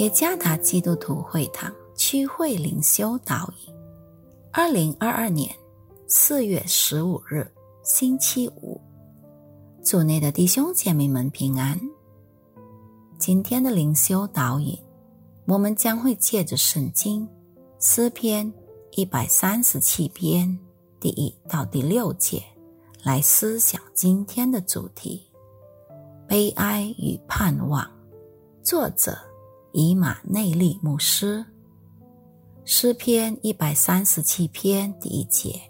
耶加达基督徒会堂区会灵修导引，二零二二年四月十五日星期五，组内的弟兄姐妹们平安。今天的灵修导引，我们将会借着圣经诗篇一百三十七篇第一到第六节来思想今天的主题：悲哀与盼望。作者。以马内利牧师诗篇一百三十七篇第一节：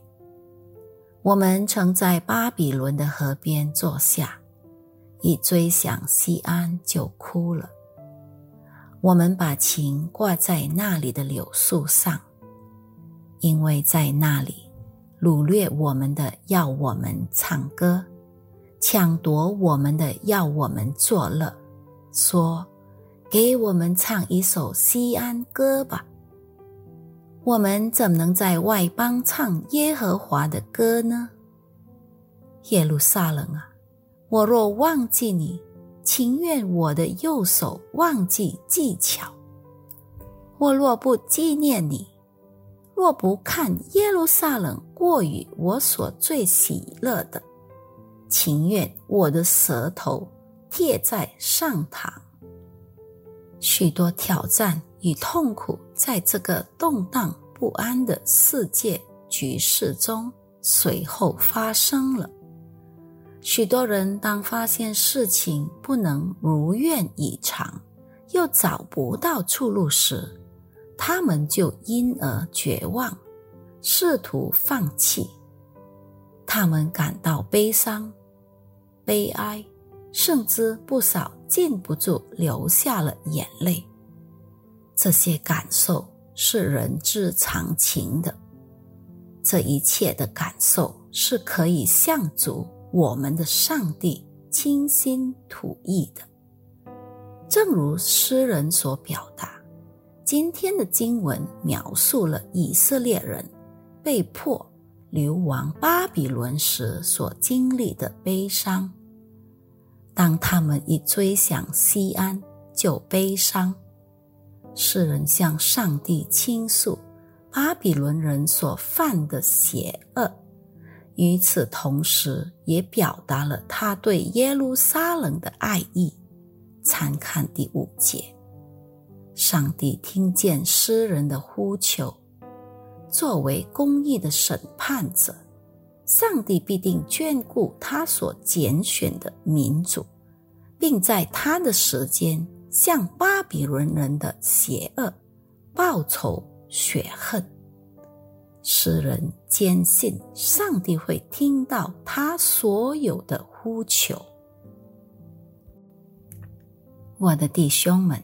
我们曾在巴比伦的河边坐下，一追想西安就哭了。我们把琴挂在那里的柳树上，因为在那里掳掠我们的要我们唱歌，抢夺我们的要我们作乐，说。给我们唱一首西安歌吧。我们怎能在外邦唱耶和华的歌呢？耶路撒冷啊，我若忘记你，情愿我的右手忘记技巧；我若不纪念你，若不看耶路撒冷过于我所最喜乐的，情愿我的舌头贴在上膛。许多挑战与痛苦在这个动荡不安的世界局势中随后发生了。许多人当发现事情不能如愿以偿，又找不到出路时，他们就因而绝望，试图放弃。他们感到悲伤、悲哀。甚至不少禁不住流下了眼泪。这些感受是人之常情的，这一切的感受是可以向主我们的上帝倾心吐意的。正如诗人所表达，今天的经文描述了以色列人被迫流亡巴比伦时所经历的悲伤。当他们一追想西安，就悲伤。世人向上帝倾诉巴比伦人所犯的邪恶，与此同时，也表达了他对耶路撒冷的爱意。参看第五节，上帝听见诗人的呼求，作为公义的审判者。上帝必定眷顾他所拣选的民族，并在他的时间向巴比伦人的邪恶报仇雪恨。诗人坚信上帝会听到他所有的呼求。我的弟兄们，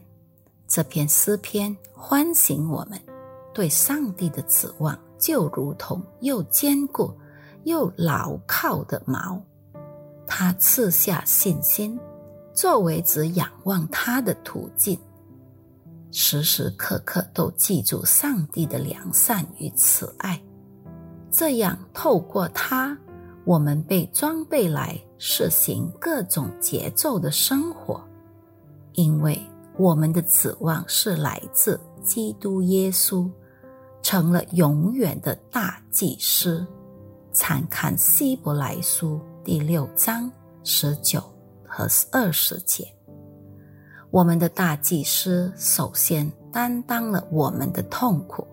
这篇诗篇唤醒我们对上帝的指望，就如同又坚固。又牢靠的锚，他赐下信心，作为只仰望他的途径，时时刻刻都记住上帝的良善与慈爱。这样，透过他，我们被装备来实行各种节奏的生活，因为我们的指望是来自基督耶稣，成了永远的大祭司。参看希伯来书第六章十九和二十节。我们的大祭司首先担当了我们的痛苦，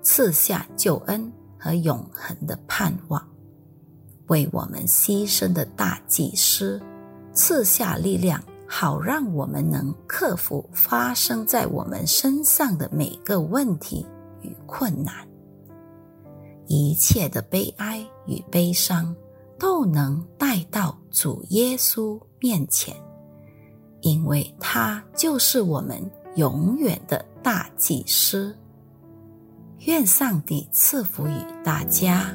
赐下救恩和永恒的盼望。为我们牺牲的大祭司赐下力量，好让我们能克服发生在我们身上的每个问题与困难。一切的悲哀与悲伤都能带到主耶稣面前，因为他就是我们永远的大祭司。愿上帝赐福于大家。